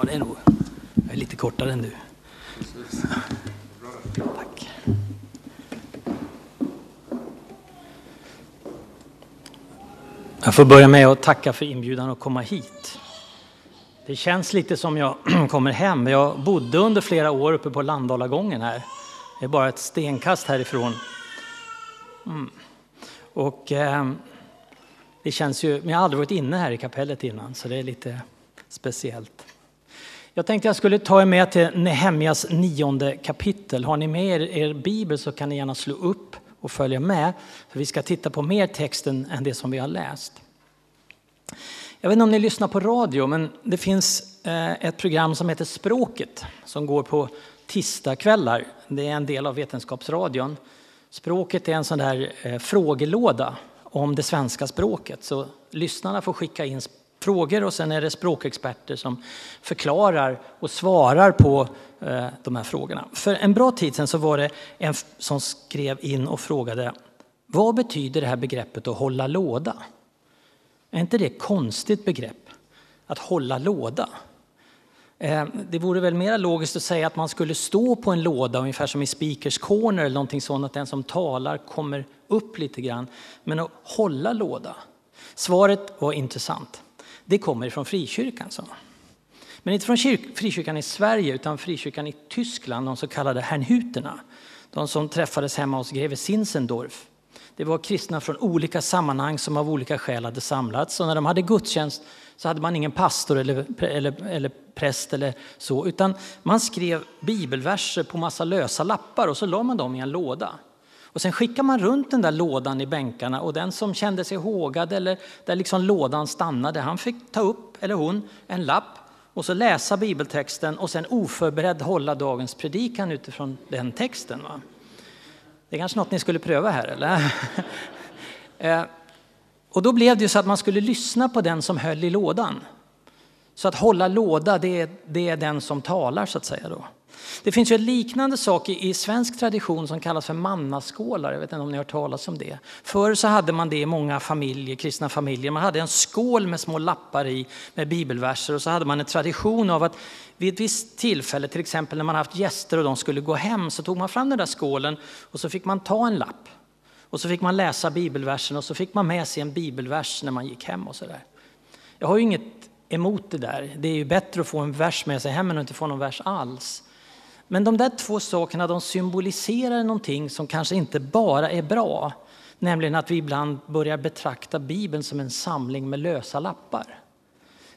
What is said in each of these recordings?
Ja, det är nog. Jag är lite kortare än du. Tack. Jag får börja med att tacka för inbjudan att komma hit. Det känns lite som jag kommer hem. Jag bodde under flera år uppe på Landalagången här. Det är bara ett stenkast härifrån. Mm. Och eh, det känns ju, men jag har aldrig varit inne här i kapellet innan så det är lite speciellt. Jag tänkte jag skulle ta er med till Nehemjas nionde kapitel. Har ni med er er bibel så kan ni gärna slå upp och följa med. För vi ska titta på mer text än det som vi har läst. Jag vet inte om ni lyssnar på radio, men det finns eh, ett program som heter Språket som går på tisdagskvällar. Det är en del av Vetenskapsradion. Språket är en sån där eh, frågelåda om det svenska språket. Så lyssnarna får skicka in frågor och sen är det språkexperter som förklarar och svarar på eh, de här frågorna. För en bra tid sedan så var det en som skrev in och frågade vad betyder det här begreppet att hålla låda? Är inte det ett konstigt begrepp? Att hålla låda? Eh, det vore väl mer logiskt att säga att man skulle stå på en låda, ungefär som i Speakers Corner eller någonting sånt, att den som talar kommer upp lite grann. Men att hålla låda? Svaret var intressant. Det kommer från frikyrkan, sa Men inte från frikyrkan i Sverige, utan frikyrkan i Tyskland, de så kallade hernhuterna. De som träffades hemma hos greve Zinzendorf. Det var kristna från olika sammanhang som av olika skäl hade samlats. Och när de hade gudstjänst så hade man ingen pastor eller, eller, eller präst eller så, utan man skrev bibelverser på massa lösa lappar och så la man dem i en låda. Och sen skickar man runt den där lådan i bänkarna och den som kände sig hågad eller där liksom lådan stannade, han fick ta upp, eller hon, en lapp och så läsa bibeltexten och sen oförberedd hålla dagens predikan utifrån den texten. Va? Det är kanske något ni skulle pröva här, eller? Eh, och då blev det ju så att man skulle lyssna på den som höll i lådan. Så att hålla låda, det är, det är den som talar så att säga då. Det finns ju en liknande sak i, i svensk tradition som kallas för mannaskålar. Jag vet inte om ni har hört talas om det. Förr så hade man det i många familjer, kristna familjer. Man hade en skål med små lappar i med bibelverser och så hade man en tradition av att vid ett visst tillfälle, till exempel när man haft gäster och de skulle gå hem, så tog man fram den där skålen och så fick man ta en lapp. Och så fick man läsa bibelversen och så fick man med sig en bibelvers när man gick hem och så där. Jag har ju inget emot det där. Det är ju bättre att få en vers med sig hem än att inte få någon vers alls. Men de där två sakerna de symboliserar någonting som kanske inte bara är bra. Nämligen att vi ibland börjar betrakta Bibeln som en samling med lösa lappar.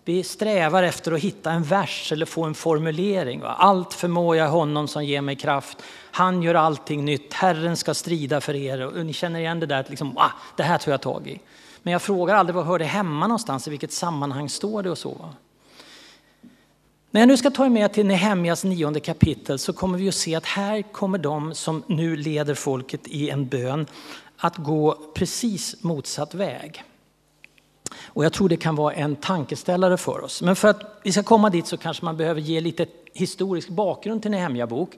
Vi strävar efter att hitta en vers eller få en formulering. Allt förmår jag honom som ger mig kraft. Han gör allting nytt. Herren ska strida för er. Och ni känner igen det där att liksom, ah, det här tar jag tag i. Men jag frågar aldrig var hör det hemma någonstans, i vilket sammanhang står det och så. När jag nu ska ta er med till Nehemjas nionde kapitel så kommer vi att se att här kommer de som nu leder folket i en bön att gå precis motsatt väg. Och jag tror det kan vara en tankeställare för oss. Men för att vi ska komma dit så kanske man behöver ge lite historisk bakgrund till Nehemja bok.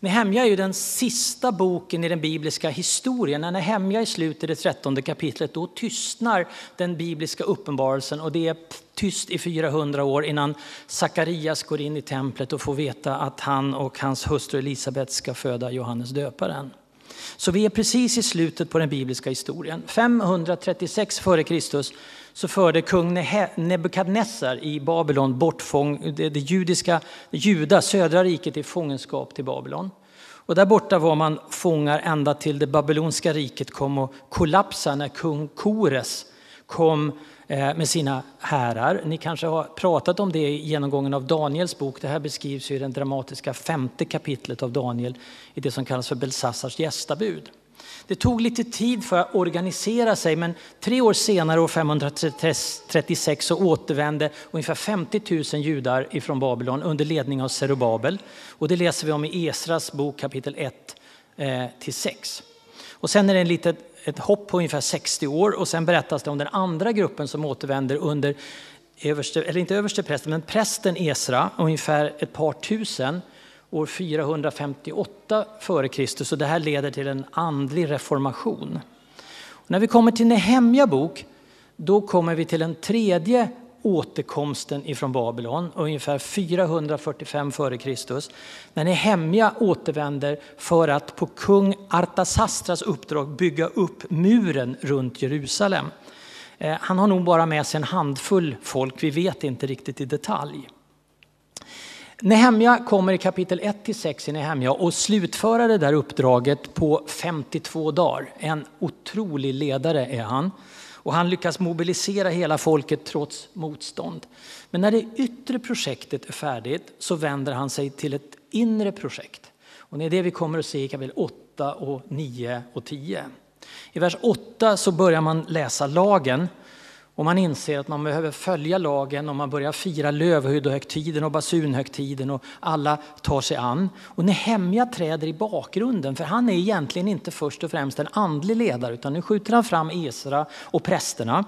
Nehemja är ju den sista boken i den bibliska historien. När Nehemja är slut i det trettonde kapitlet då tystnar den bibliska uppenbarelsen och det är tyst i 400 år innan Sakarias går in i templet och får veta att han och hans hustru Elisabet ska föda Johannes döparen. Så vi är precis i slutet på den bibliska historien. 536 f.Kr. så förde kung Nebukadnessar i Babylon bort det, det judiska, Juda, södra riket i fångenskap till Babylon. Och där borta var man fångar ända till det babyloniska riket kom att kollapsa när kung Kores kom Eh, med sina härar. Ni kanske har pratat om det i genomgången av Daniels bok. Det här beskrivs i det dramatiska femte kapitlet av Daniel i det som kallas för Belsassars gästabud. Det tog lite tid för att organisera sig men tre år senare, år 536, så återvände ungefär 50 000 judar ifrån Babylon under ledning av Zerubabel. Och det läser vi om i Esras bok kapitel 1 eh, till 6. Och sen är det en litet ett hopp på ungefär 60 år och sen berättas det om den andra gruppen som återvänder under, överste, eller inte överste prästen, men prästen Esra, ungefär ett par tusen år 458 f.Kr. Så det här leder till en andlig reformation. Och när vi kommer till Nehemja bok, då kommer vi till en tredje återkomsten ifrån Babylon, ungefär 445 f.Kr. När Nehemja återvänder för att på kung Artasastras uppdrag bygga upp muren runt Jerusalem. Eh, han har nog bara med sig en handfull folk, vi vet inte riktigt i detalj. Nehemja kommer i kapitel 1-6 i Nehemja och slutföra det där uppdraget på 52 dagar. En otrolig ledare är han. Och han lyckas mobilisera hela folket trots motstånd. Men när det yttre projektet är färdigt så vänder han sig till ett inre projekt. Och det är det vi kommer att se i kapitel 8, och 9 och 10. I vers 8 så börjar man läsa lagen och man inser att man behöver följa lagen och man börjar fira lövhyddohögtiden och basunhögtiden och alla tar sig an. Och Nehemja träder i bakgrunden för han är egentligen inte först och främst en andlig ledare utan nu skjuter han fram Esra och prästerna.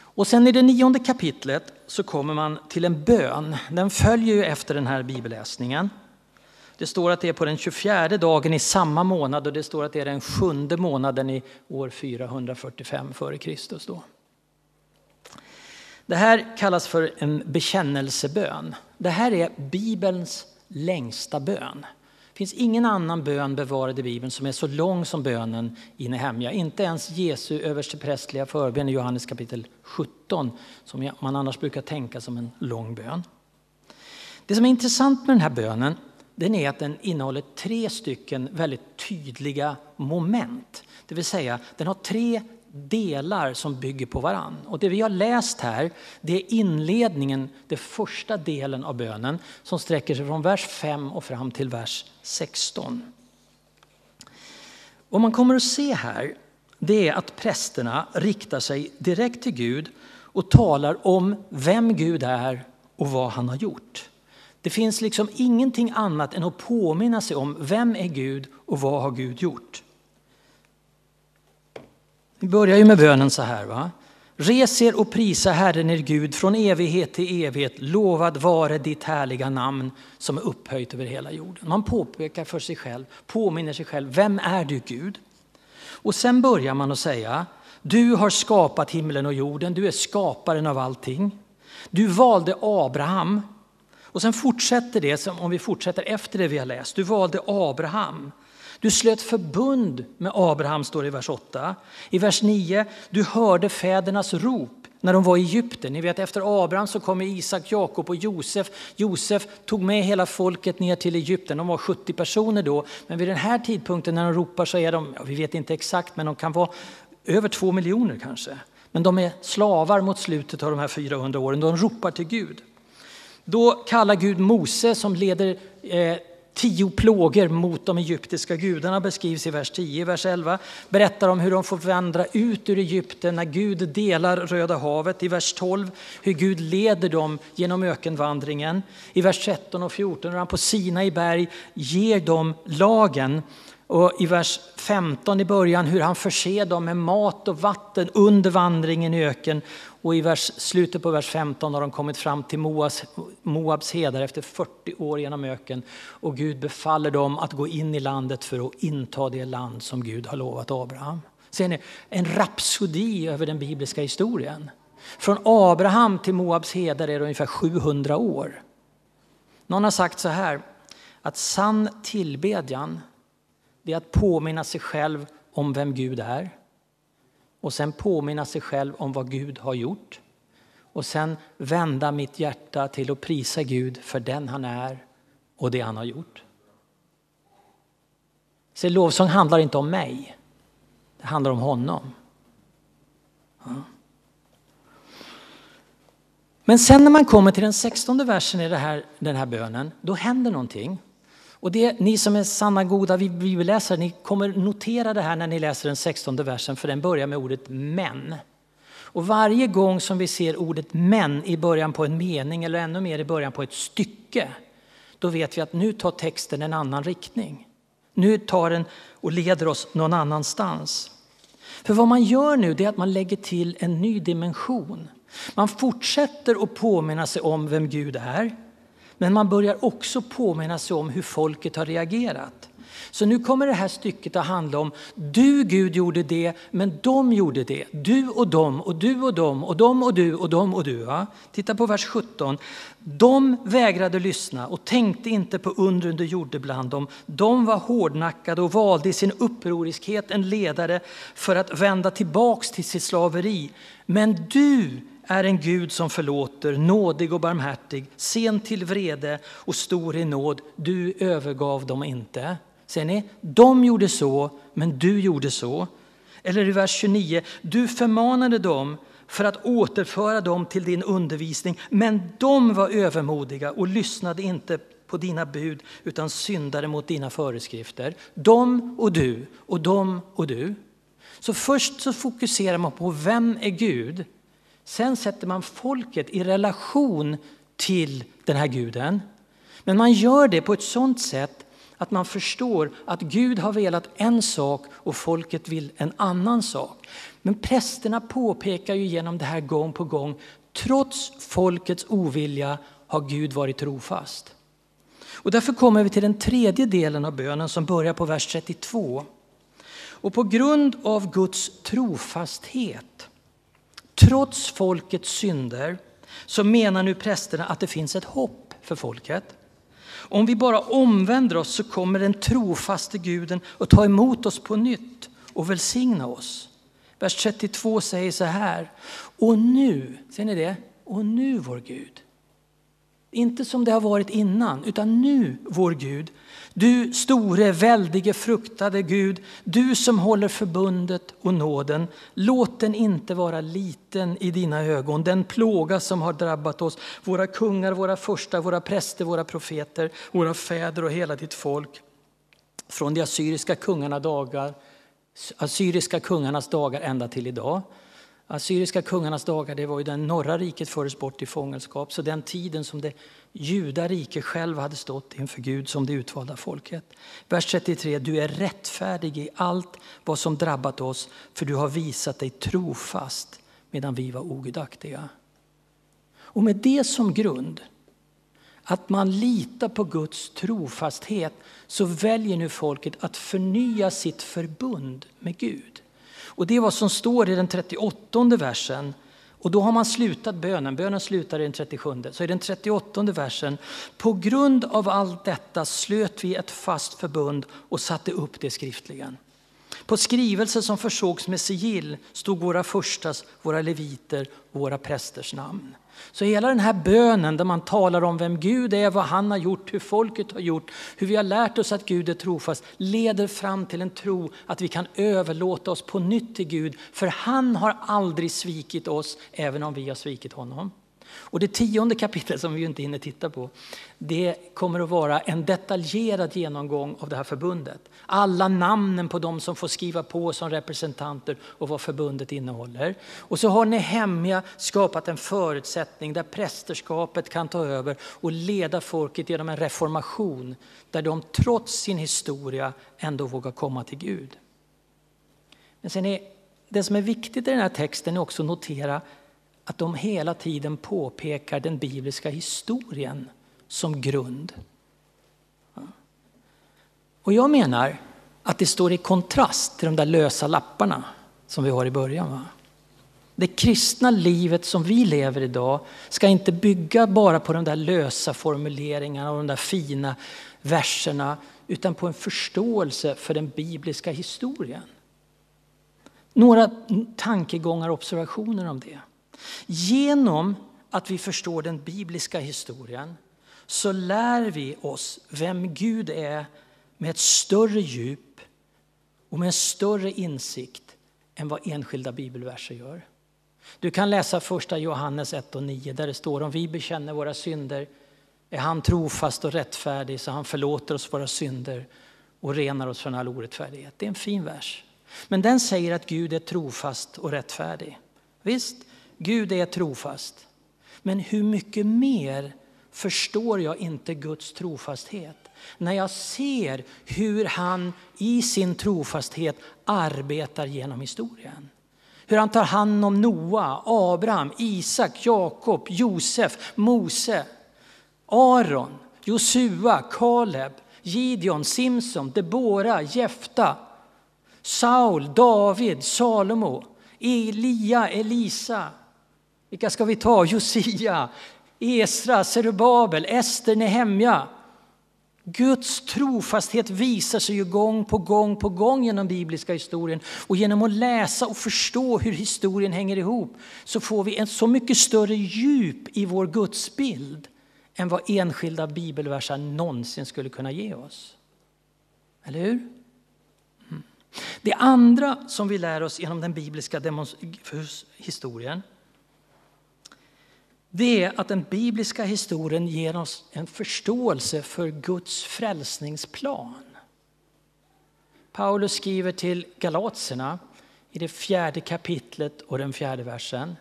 Och sen i det nionde kapitlet så kommer man till en bön. Den följer ju efter den här bibelläsningen. Det står att det är på den 24 dagen i samma månad och det står att det är den sjunde månaden i år 445 f.Kr. Det här kallas för en bekännelsebön. Det här är Bibelns längsta bön. Det finns ingen annan bön bevarad i Bibeln som är så lång som bönen i Nehemja. Inte ens Jesu översteprästliga förbön i Johannes kapitel 17 som man annars brukar tänka som en lång bön. Det som är intressant med den här bönen den är att den innehåller tre stycken väldigt tydliga moment. Det vill säga den har tre delar som bygger på varann. Och det vi har läst här, det är inledningen, den första delen av bönen som sträcker sig från vers 5 och fram till vers 16. Vad man kommer att se här, det är att prästerna riktar sig direkt till Gud och talar om vem Gud är och vad han har gjort. Det finns liksom ingenting annat än att påminna sig om vem är Gud och vad har Gud gjort. Vi börjar ju med bönen så här. Va? Res er och prisa Herren er Gud från evighet till evighet. Lovad vare ditt härliga namn som är upphöjt över hela jorden. Man påpekar för sig själv, påminner sig själv, vem är du Gud? Och sen börjar man att säga, du har skapat himlen och jorden, du är skaparen av allting. Du valde Abraham. Och sen fortsätter det, som om vi fortsätter efter det vi har läst. Du valde Abraham du slöt förbund med Abraham, står det i vers 8. I vers 9, du hörde fädernas rop när de var i Egypten. Ni vet efter Abraham så kommer Isak, Jakob och Josef. Josef tog med hela folket ner till Egypten. De var 70 personer då. Men vid den här tidpunkten när de ropar så är de, ja, vi vet inte exakt, men de kan vara över två miljoner kanske. Men de är slavar mot slutet av de här 400 åren. De ropar till Gud. Då kallar Gud Mose som leder eh, Tio plågor mot de egyptiska gudarna beskrivs i vers 10. I vers 11 berättar om hur de får vandra ut ur Egypten när Gud delar Röda havet. I vers 12 hur Gud leder dem genom ökenvandringen. I vers 13 och 14 hur han på Sina i berg ger dem lagen. Och i vers 15 i början hur han förser dem med mat och vatten under vandringen i öken. Och i vers, slutet på vers 15 har de kommit fram till Moabs, Moabs hedar efter 40 år genom öken. Och Gud befaller dem att gå in i landet för att inta det land som Gud har lovat Abraham. Ser ni? En rapsodi över den bibliska historien. Från Abraham till Moabs hedar är det ungefär 700 år. Någon har sagt så här, att sann tillbedjan det är att påminna sig själv om vem Gud är och sen påminna sig själv om vad Gud har gjort och sen vända mitt hjärta till att prisa Gud för den han är och det han har gjort. Så lovsång handlar inte om mig, det handlar om honom. Ja. Men sen när man kommer till den sextonde versen i här, den här bönen, då händer någonting. Och det, ni som är sanna goda bibelläsare, ni kommer notera det här när ni läser den sextonde versen, för den börjar med ordet men. Och varje gång som vi ser ordet men i början på en mening eller ännu mer i början på ett stycke, då vet vi att nu tar texten en annan riktning. Nu tar den och leder oss någon annanstans. För vad man gör nu är att man lägger till en ny dimension. Man fortsätter att påminna sig om vem Gud är. Men man börjar också påminna sig om hur folket har reagerat. Så nu kommer det här stycket att handla om, du Gud gjorde det, men de gjorde det. Du och dem och du och dem och de och du och de och du. Ja? Titta på vers 17. De vägrade lyssna och tänkte inte på undren du gjorde bland dem. De var hårdnackade och valde i sin upproriskhet en ledare för att vända tillbaks till sitt slaveri. Men du är en Gud som förlåter, nådig och barmhärtig, sen till vrede och stor i nåd. Du övergav dem inte. Ser ni? De gjorde så, men du gjorde så. Eller i vers 29, du förmanade dem för att återföra dem till din undervisning, men de var övermodiga och lyssnade inte på dina bud utan syndade mot dina föreskrifter. De och du och de och du. Så först så fokuserar man på vem är Gud? Sen sätter man folket i relation till den här guden. Men man gör det på ett sådant sätt att man förstår att Gud har velat en sak och folket vill en annan sak. Men prästerna påpekar ju genom det här gång på gång, trots folkets ovilja har Gud varit trofast. Och därför kommer vi till den tredje delen av bönen som börjar på vers 32. Och på grund av Guds trofasthet, trots folkets synder, så menar nu prästerna att det finns ett hopp för folket. Om vi bara omvänder oss så kommer den trofaste guden att ta emot oss på nytt och välsigna oss. Vers 32 säger så här. Och nu, ser ni det? Och nu vår Gud. Inte som det har varit innan, utan nu vår Gud. Du store, väldige, fruktade Gud, du som håller förbundet och nåden. Låt den inte vara liten i dina ögon, den plåga som har drabbat oss, våra kungar, våra första, våra präster, våra profeter, våra fäder och hela ditt folk. Från de assyriska kungarna dagar, assyriska kungarnas dagar ända till idag. Assyriska kungarnas dagar det var ju den norra riket fördes bort i fångenskap, så den tiden som det judarike själv hade stått inför Gud som det utvalda folket. Vers 33, du är rättfärdig i allt vad som drabbat oss, för du har visat dig trofast medan vi var ogudaktiga. Och med det som grund, att man litar på Guds trofasthet, så väljer nu folket att förnya sitt förbund med Gud. Och det är vad som står i den 38 versen. Och då har man slutat bönen, bönen slutar i den 37. Så i den 38 versen, på grund av allt detta slöt vi ett fast förbund och satte upp det skriftligen. På skrivelser som försågs med sigill stod våra förstas, våra leviter våra prästers namn. Så hela den här bönen där man talar om vem Gud är, vad han har gjort, hur folket har gjort, hur vi har lärt oss att Gud är trofast, leder fram till en tro att vi kan överlåta oss på nytt till Gud. För han har aldrig svikit oss, även om vi har svikit honom. Och det tionde kapitlet som vi inte hinner titta på, det kommer att vara en detaljerad genomgång av det här förbundet. Alla namnen på de som får skriva på som representanter och vad förbundet innehåller. Och så har Nehemja skapat en förutsättning där prästerskapet kan ta över och leda folket genom en reformation där de trots sin historia ändå vågar komma till Gud. Men sen är det som är viktigt i den här texten är också att notera att de hela tiden påpekar den bibliska historien som grund. Och jag menar att det står i kontrast till de där lösa lapparna som vi har i början. Va? Det kristna livet som vi lever idag ska inte bygga bara på de där lösa formuleringarna och de där fina verserna utan på en förståelse för den bibliska historien. Några tankegångar och observationer om det. Genom att vi förstår den bibliska historien så lär vi oss vem Gud är med ett större djup och med en större insikt än vad enskilda bibelverser gör. Du kan läsa första Johannes 1 och 9 där det står om vi bekänner våra synder är han trofast och rättfärdig så han förlåter oss våra synder och renar oss från all orättfärdighet. Det är en fin vers. Men den säger att Gud är trofast och rättfärdig. Visst, Gud är trofast. Men hur mycket mer förstår jag inte Guds trofasthet? När jag ser hur han i sin trofasthet arbetar genom historien. Hur han tar hand om Noa, Abraham, Isak, Jakob, Josef, Mose, Aron, Josua, Kaleb. Gideon, Simson, Debora, Jefta, Saul, David, Salomo, Elia, Elisa. Vilka ska vi ta? Josia, Esra, Serubabel, Ester, Nehemja. Guds trofasthet visar sig ju gång på gång på gång genom bibliska historien. Och genom att läsa och förstå hur historien hänger ihop så får vi en så mycket större djup i vår gudsbild än vad enskilda bibelversar någonsin skulle kunna ge oss. Eller hur? Mm. Det andra som vi lär oss genom den bibliska historien det är att den bibliska historien ger oss en förståelse för Guds frälsningsplan. Paulus skriver till Galatserna i det fjärde kapitlet och den fjärde versen.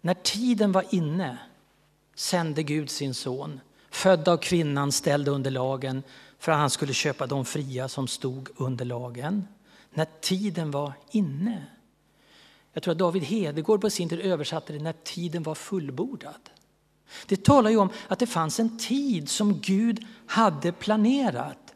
När tiden var inne sände Gud sin son, född av kvinnan, ställd under lagen för att han skulle köpa de fria som stod under lagen. När tiden var inne. Jag tror att David Hedegård på sin tid översatte det när tiden var fullbordad. Det talar ju om att det fanns en tid som Gud hade planerat.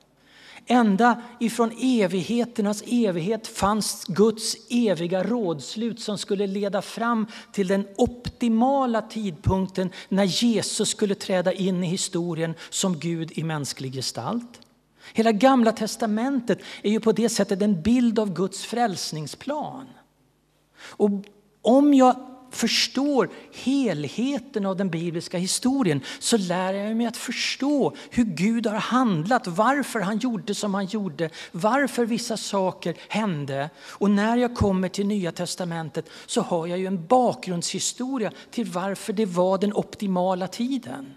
Ända ifrån evigheternas evighet fanns Guds eviga rådslut som skulle leda fram till den optimala tidpunkten när Jesus skulle träda in i historien som Gud i mänsklig gestalt. Hela gamla testamentet är ju på det sättet en bild av Guds frälsningsplan. Och om jag förstår helheten av den bibliska historien så lär jag mig att förstå hur Gud har handlat, varför han gjorde som han gjorde, varför vissa saker hände. Och när jag kommer till Nya Testamentet så har jag ju en bakgrundshistoria till varför det var den optimala tiden.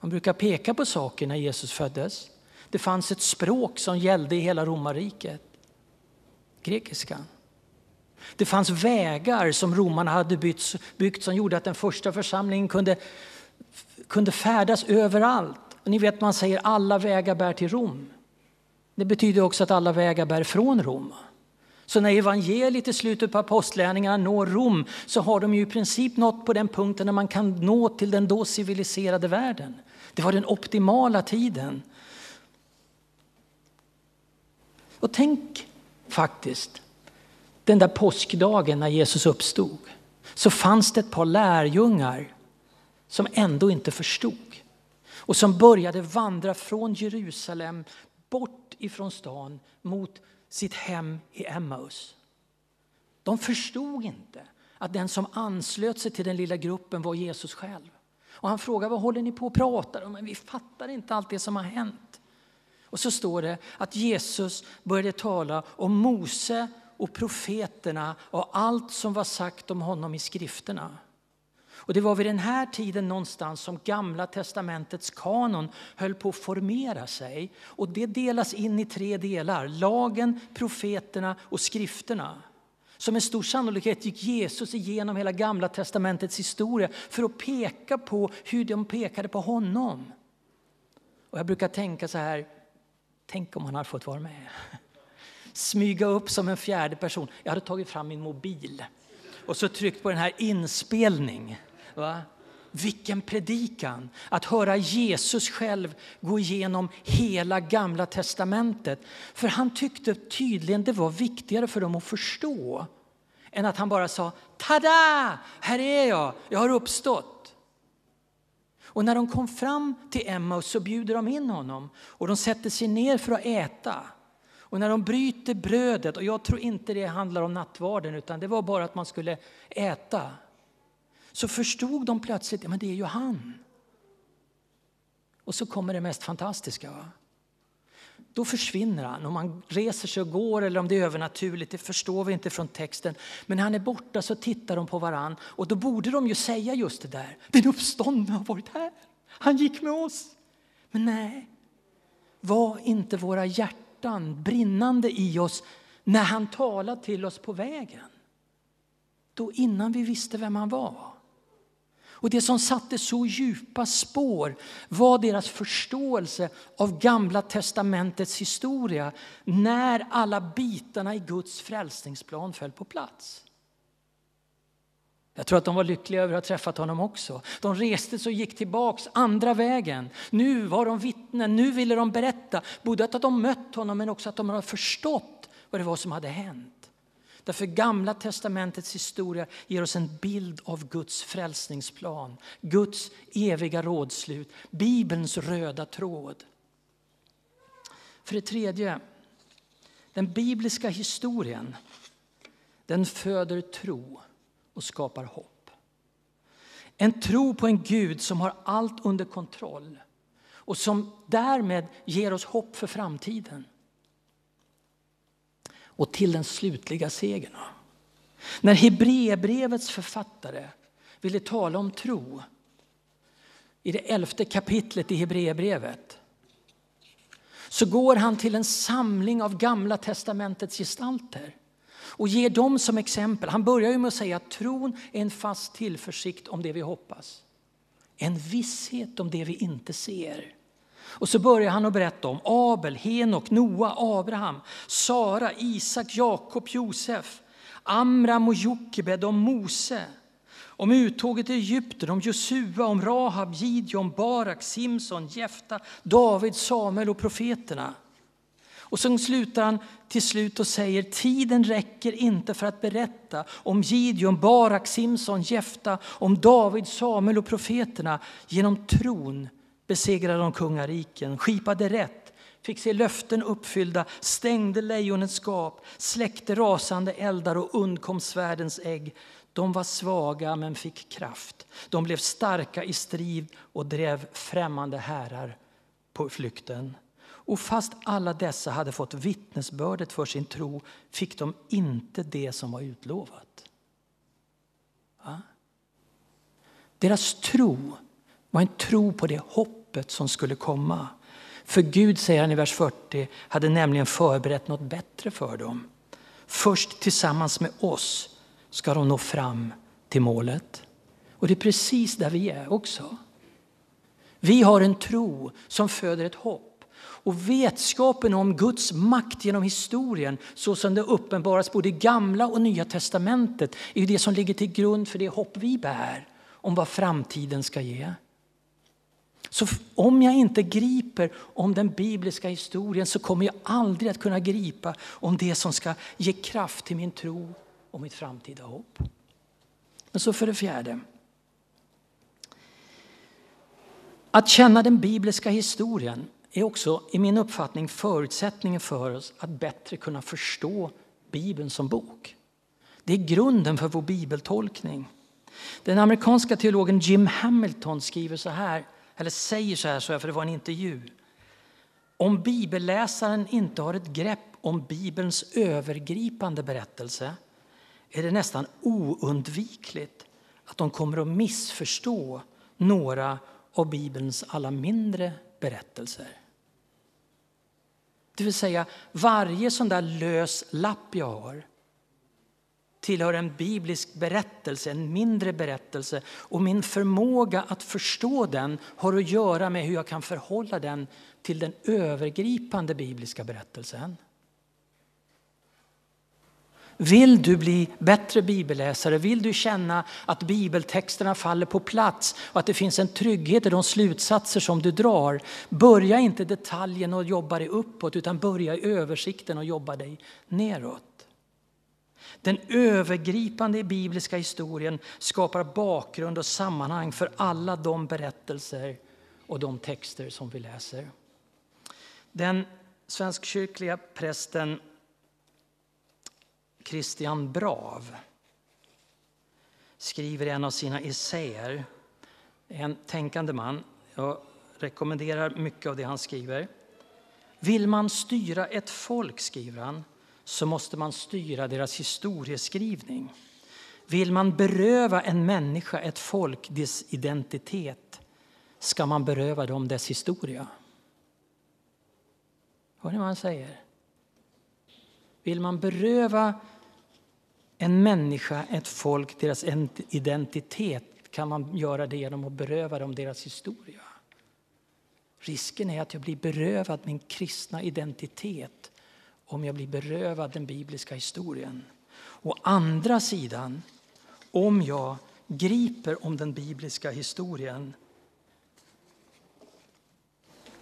Man brukar peka på saker när Jesus föddes. Det fanns ett språk som gällde i hela romarriket, grekiskan. Det fanns vägar som romarna hade byggt, byggt som gjorde att den första församlingen kunde, kunde färdas överallt. Och ni vet man säger alla vägar bär till Rom. Det betyder också att alla vägar bär från Rom. Så när evangeliet i slutet på apostlärningarna når Rom så har de ju i princip nått på den punkten när man kan nå till den då civiliserade världen. Det var den optimala tiden. Och tänk faktiskt den där påskdagen när Jesus uppstod så fanns det ett par lärjungar som ändå inte förstod och som började vandra från Jerusalem bort ifrån stan mot sitt hem i Emmaus. De förstod inte att den som anslöt sig till den lilla gruppen var Jesus själv. Och han frågade vad håller ni på att prata om? Men vi fattar inte allt det som har hänt. Och så står det att Jesus började tala om Mose och profeterna och allt som var sagt om honom i skrifterna. Och det var vid den här tiden någonstans som Gamla testamentets kanon höll på att formera sig. Och det delas in i tre delar, lagen, profeterna och skrifterna. Som med stor sannolikhet gick Jesus igenom hela Gamla testamentets historia för att peka på hur de pekade på honom. Och jag brukar tänka så här, tänk om han hade fått vara med smyga upp som en fjärde person. Jag hade tagit fram min mobil och så tryckt på den här inspelning. Va? Vilken predikan! Att höra Jesus själv gå igenom hela gamla testamentet. För han tyckte tydligen det var viktigare för dem att förstå än att han bara sa tada, här är jag, jag har uppstått. Och när de kom fram till Emmaus så bjuder de in honom och de sätter sig ner för att äta. Och när de bryter brödet, och jag tror inte det handlar om nattvarden utan det var bara att man skulle äta. Så förstod de plötsligt, ja men det är ju han. Och så kommer det mest fantastiska. Va? Då försvinner han. Om han reser sig och går eller om det är övernaturligt, det förstår vi inte från texten. Men när han är borta så tittar de på varann och då borde de ju säga just det där. Den uppståndne har varit här. Han gick med oss. Men nej, var inte våra hjärtan hjärtan brinnande i oss när han talade till oss på vägen. Då innan vi visste vem han var. Och det som satte så djupa spår var deras förståelse av Gamla testamentets historia när alla bitarna i Guds frälsningsplan föll på plats. Jag tror att de var lyckliga över att ha träffat honom också. De reste sig och gick tillbaks andra vägen. Nu var de vittnen, nu ville de berätta. Både att de mött honom men också att de hade förstått vad det var som hade hänt. Därför Gamla testamentets historia ger oss en bild av Guds frälsningsplan. Guds eviga rådslut, Bibelns röda tråd. För det tredje, den bibliska historien den föder tro och skapar hopp. En tro på en Gud som har allt under kontroll och som därmed ger oss hopp för framtiden. Och till den slutliga segern. När Hebreerbrevets författare ville tala om tro i det elfte kapitlet i Hebreerbrevet så går han till en samling av Gamla testamentets gestalter och ger dem som exempel. Han börjar ju med att säga att tron är en fast tillförsikt om det vi hoppas. En visshet om det vi inte ser. Och så börjar han att berätta om Abel, Henok, Noa, Abraham, Sara, Isak, Jakob, Josef, Amram och Jokebed, om Mose, om uttåget i Egypten, om Josua, om Rahab, Gideon, Barak, Simson, Jefta, David, Samuel och profeterna. Och sen slutar han till slut och säger tiden räcker inte för att berätta om Gideon, Barak, Simson, Jefta, om David, Samuel och profeterna. Genom tron besegrade de kungariken, skipade rätt, fick se löften uppfyllda, stängde lejonets gap, släckte rasande eldar och undkom svärdens ägg. De var svaga men fick kraft. De blev starka i strid och drev främmande härar på flykten. Och fast alla dessa hade fått vittnesbördet för sin tro fick de inte det som var utlovat. Va? Deras tro var en tro på det hoppet som skulle komma. För Gud, säger han i vers 40, hade nämligen förberett något bättre för dem. Först tillsammans med oss ska de nå fram till målet. Och det är precis där vi är också. Vi har en tro som föder ett hopp. Och vetskapen om Guds makt genom historien, så som det uppenbaras både i gamla och nya testamentet, är det som ligger till grund för det hopp vi bär om vad framtiden ska ge. Så om jag inte griper om den bibliska historien så kommer jag aldrig att kunna gripa om det som ska ge kraft till min tro och mitt framtida hopp. Men så för det fjärde. Att känna den bibliska historien är också i min uppfattning förutsättningen för oss att bättre kunna förstå Bibeln som bok. Det är grunden för vår bibeltolkning. Den amerikanska teologen Jim Hamilton skriver så här, eller säger så här, för det var en intervju. Om bibelläsaren inte har ett grepp om Bibelns övergripande berättelse är det nästan oundvikligt att de kommer att missförstå några av Bibelns alla mindre berättelser. Det vill säga, varje sån där lös lapp jag har tillhör en biblisk berättelse, en mindre berättelse. Och min förmåga att förstå den har att göra med hur jag kan förhålla den till den övergripande bibliska berättelsen. Vill du bli bättre bibelläsare, vill du känna att bibeltexterna faller på plats och att det finns en trygghet i de slutsatser som du drar. Börja inte detaljen och jobba dig uppåt utan börja i översikten och jobba dig neråt. Den övergripande bibliska historien skapar bakgrund och sammanhang för alla de berättelser och de texter som vi läser. Den svenskkyrkliga prästen Christian Brav skriver i en av sina essäer, en tänkande man, jag rekommenderar mycket av det han skriver. Vill man styra ett folk, skriver han, så måste man styra deras historieskrivning. Vill man beröva en människa, ett folk, dess identitet ska man beröva dem dess historia. Hör ni vad han säger? Vill man beröva en människa, ett folk, deras identitet kan man göra det genom att beröva dem deras historia. Risken är att jag blir berövad min kristna identitet om jag blir berövad den bibliska historien. Å andra sidan, om jag griper om den bibliska historien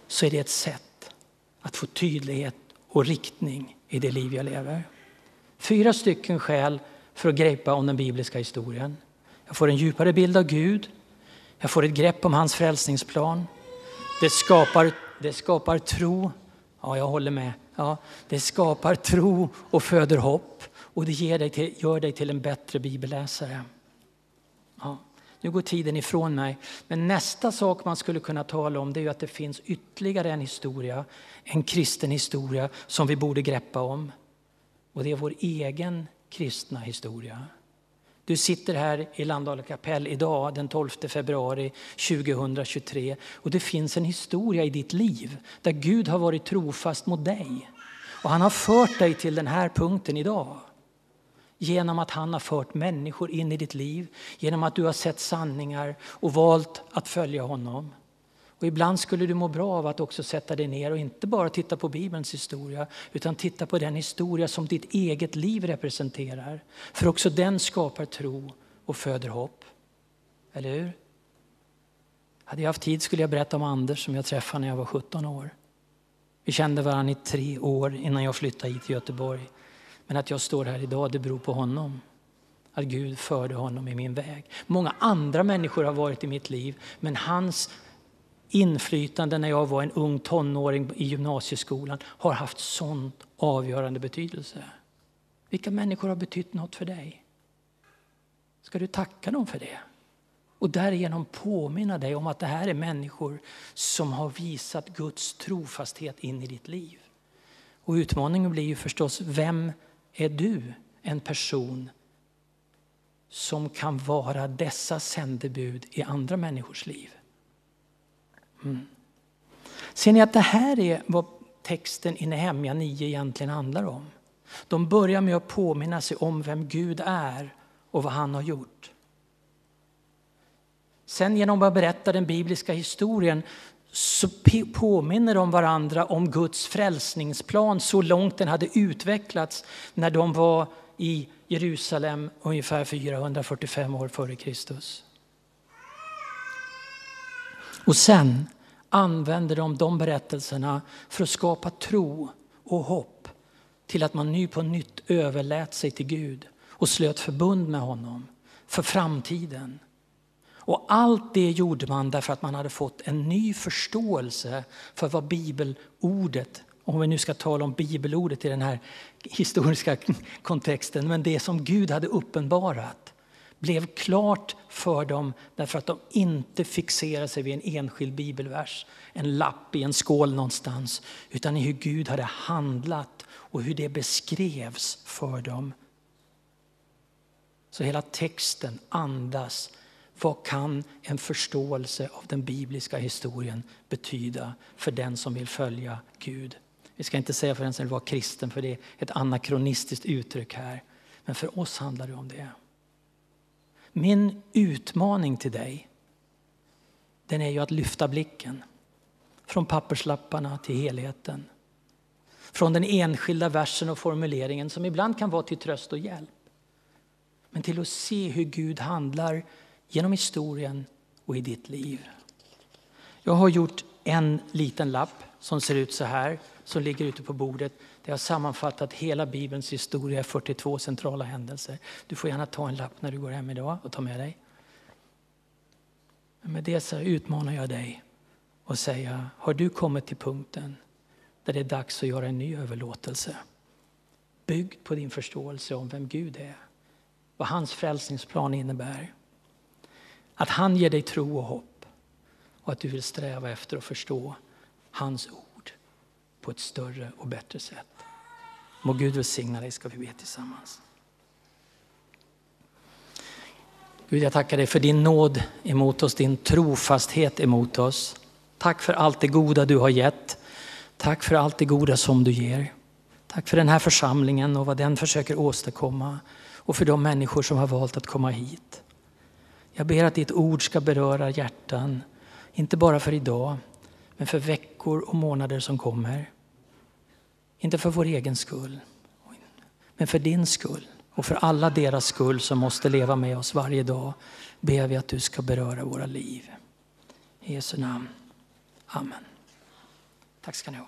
så är det ett sätt att få tydlighet och riktning i det liv jag lever. Fyra stycken skäl för att greppa om den bibliska historien. Jag får en djupare bild av Gud. Jag får ett grepp om hans frälsningsplan. Det skapar, det skapar tro. Ja, jag håller med. Ja, det skapar tro och föder hopp och det ger dig till, gör dig till en bättre bibelläsare. Ja, nu går tiden ifrån mig. Men nästa sak man skulle kunna tala om det är att det finns ytterligare en historia, en kristen historia som vi borde greppa om. Och det är vår egen kristna historia. Du sitter här i Landala kapell idag den 12 februari 2023 och det finns en historia i ditt liv där Gud har varit trofast mot dig. Och han har fört dig till den här punkten idag. Genom att han har fört människor in i ditt liv, genom att du har sett sanningar och valt att följa honom. Och ibland skulle du må bra av att också sätta dig ner och inte bara titta på Bibelns historia utan titta på den historia som ditt eget liv representerar. För också den skapar tro och föder hopp. Eller hur? Hade jag haft tid skulle jag berätta om Anders som jag träffade när jag var 17 år. Vi kände varandra i tre år innan jag flyttade hit till Göteborg. Men att jag står här idag, det beror på honom. Att Gud förde honom i min väg. Många andra människor har varit i mitt liv, men hans inflytande när jag var en ung tonåring i gymnasieskolan har haft sån avgörande betydelse. Vilka människor har betytt något för dig? Ska du tacka dem för det? Och därigenom påminna dig om att det här är människor som har visat Guds trofasthet in i ditt liv. Och utmaningen blir ju förstås, vem är du? En person som kan vara dessa sändebud i andra människors liv. Mm. Ser ni att det här är vad texten i Nehemja 9 egentligen handlar om? De börjar med att påminna sig om vem Gud är och vad han har gjort. Sen genom att berätta den bibliska historien så påminner de varandra om Guds frälsningsplan så långt den hade utvecklats när de var i Jerusalem ungefär 445 år före Kristus. Och sen använder de de berättelserna för att skapa tro och hopp till att man ny på nytt överlät sig till Gud och slöt förbund med honom för framtiden. Och allt det gjorde man därför att man hade fått en ny förståelse för vad bibelordet, om vi nu ska tala om bibelordet i den här historiska kontexten, men det som Gud hade uppenbarat blev klart för dem därför att de inte fixerade sig vid en enskild bibelvers, en lapp i en skål någonstans, utan i hur Gud hade handlat och hur det beskrevs för dem. Så hela texten andas vad kan en förståelse av den bibliska historien betyda för den som vill följa Gud? Vi ska inte säga för den som vill vara kristen, för det är ett anakronistiskt uttryck här. Men för oss handlar det om det. Min utmaning till dig, den är ju att lyfta blicken. Från papperslapparna till helheten. Från den enskilda versen och formuleringen som ibland kan vara till tröst och hjälp. Men till att se hur Gud handlar genom historien och i ditt liv. Jag har gjort en liten lapp som ser ut så här, som ligger ute på bordet. Det har sammanfattat hela Bibelns historia, 42 centrala händelser. Du får gärna ta en lapp när du går hem idag och ta med dig. Men med det så utmanar jag dig och säga, har du kommit till punkten där det är dags att göra en ny överlåtelse? Byggd på din förståelse om vem Gud är, vad hans frälsningsplan innebär att han ger dig tro och hopp och att du vill sträva efter att förstå hans ord på ett större och bättre sätt. Må Gud välsigna dig, ska vi be tillsammans. Gud, jag tackar dig för din nåd emot oss, din trofasthet emot oss. Tack för allt det goda du har gett. Tack för allt det goda som du ger. Tack för den här församlingen och vad den försöker åstadkomma och för de människor som har valt att komma hit. Jag ber att ditt ord ska beröra hjärtan, inte bara för idag, men för veckor och månader som kommer. Inte för vår egen skull, men för din skull och för alla deras skull som måste leva med oss varje dag ber vi att du ska beröra våra liv. I Jesu namn. Amen. Tack ska ni ha.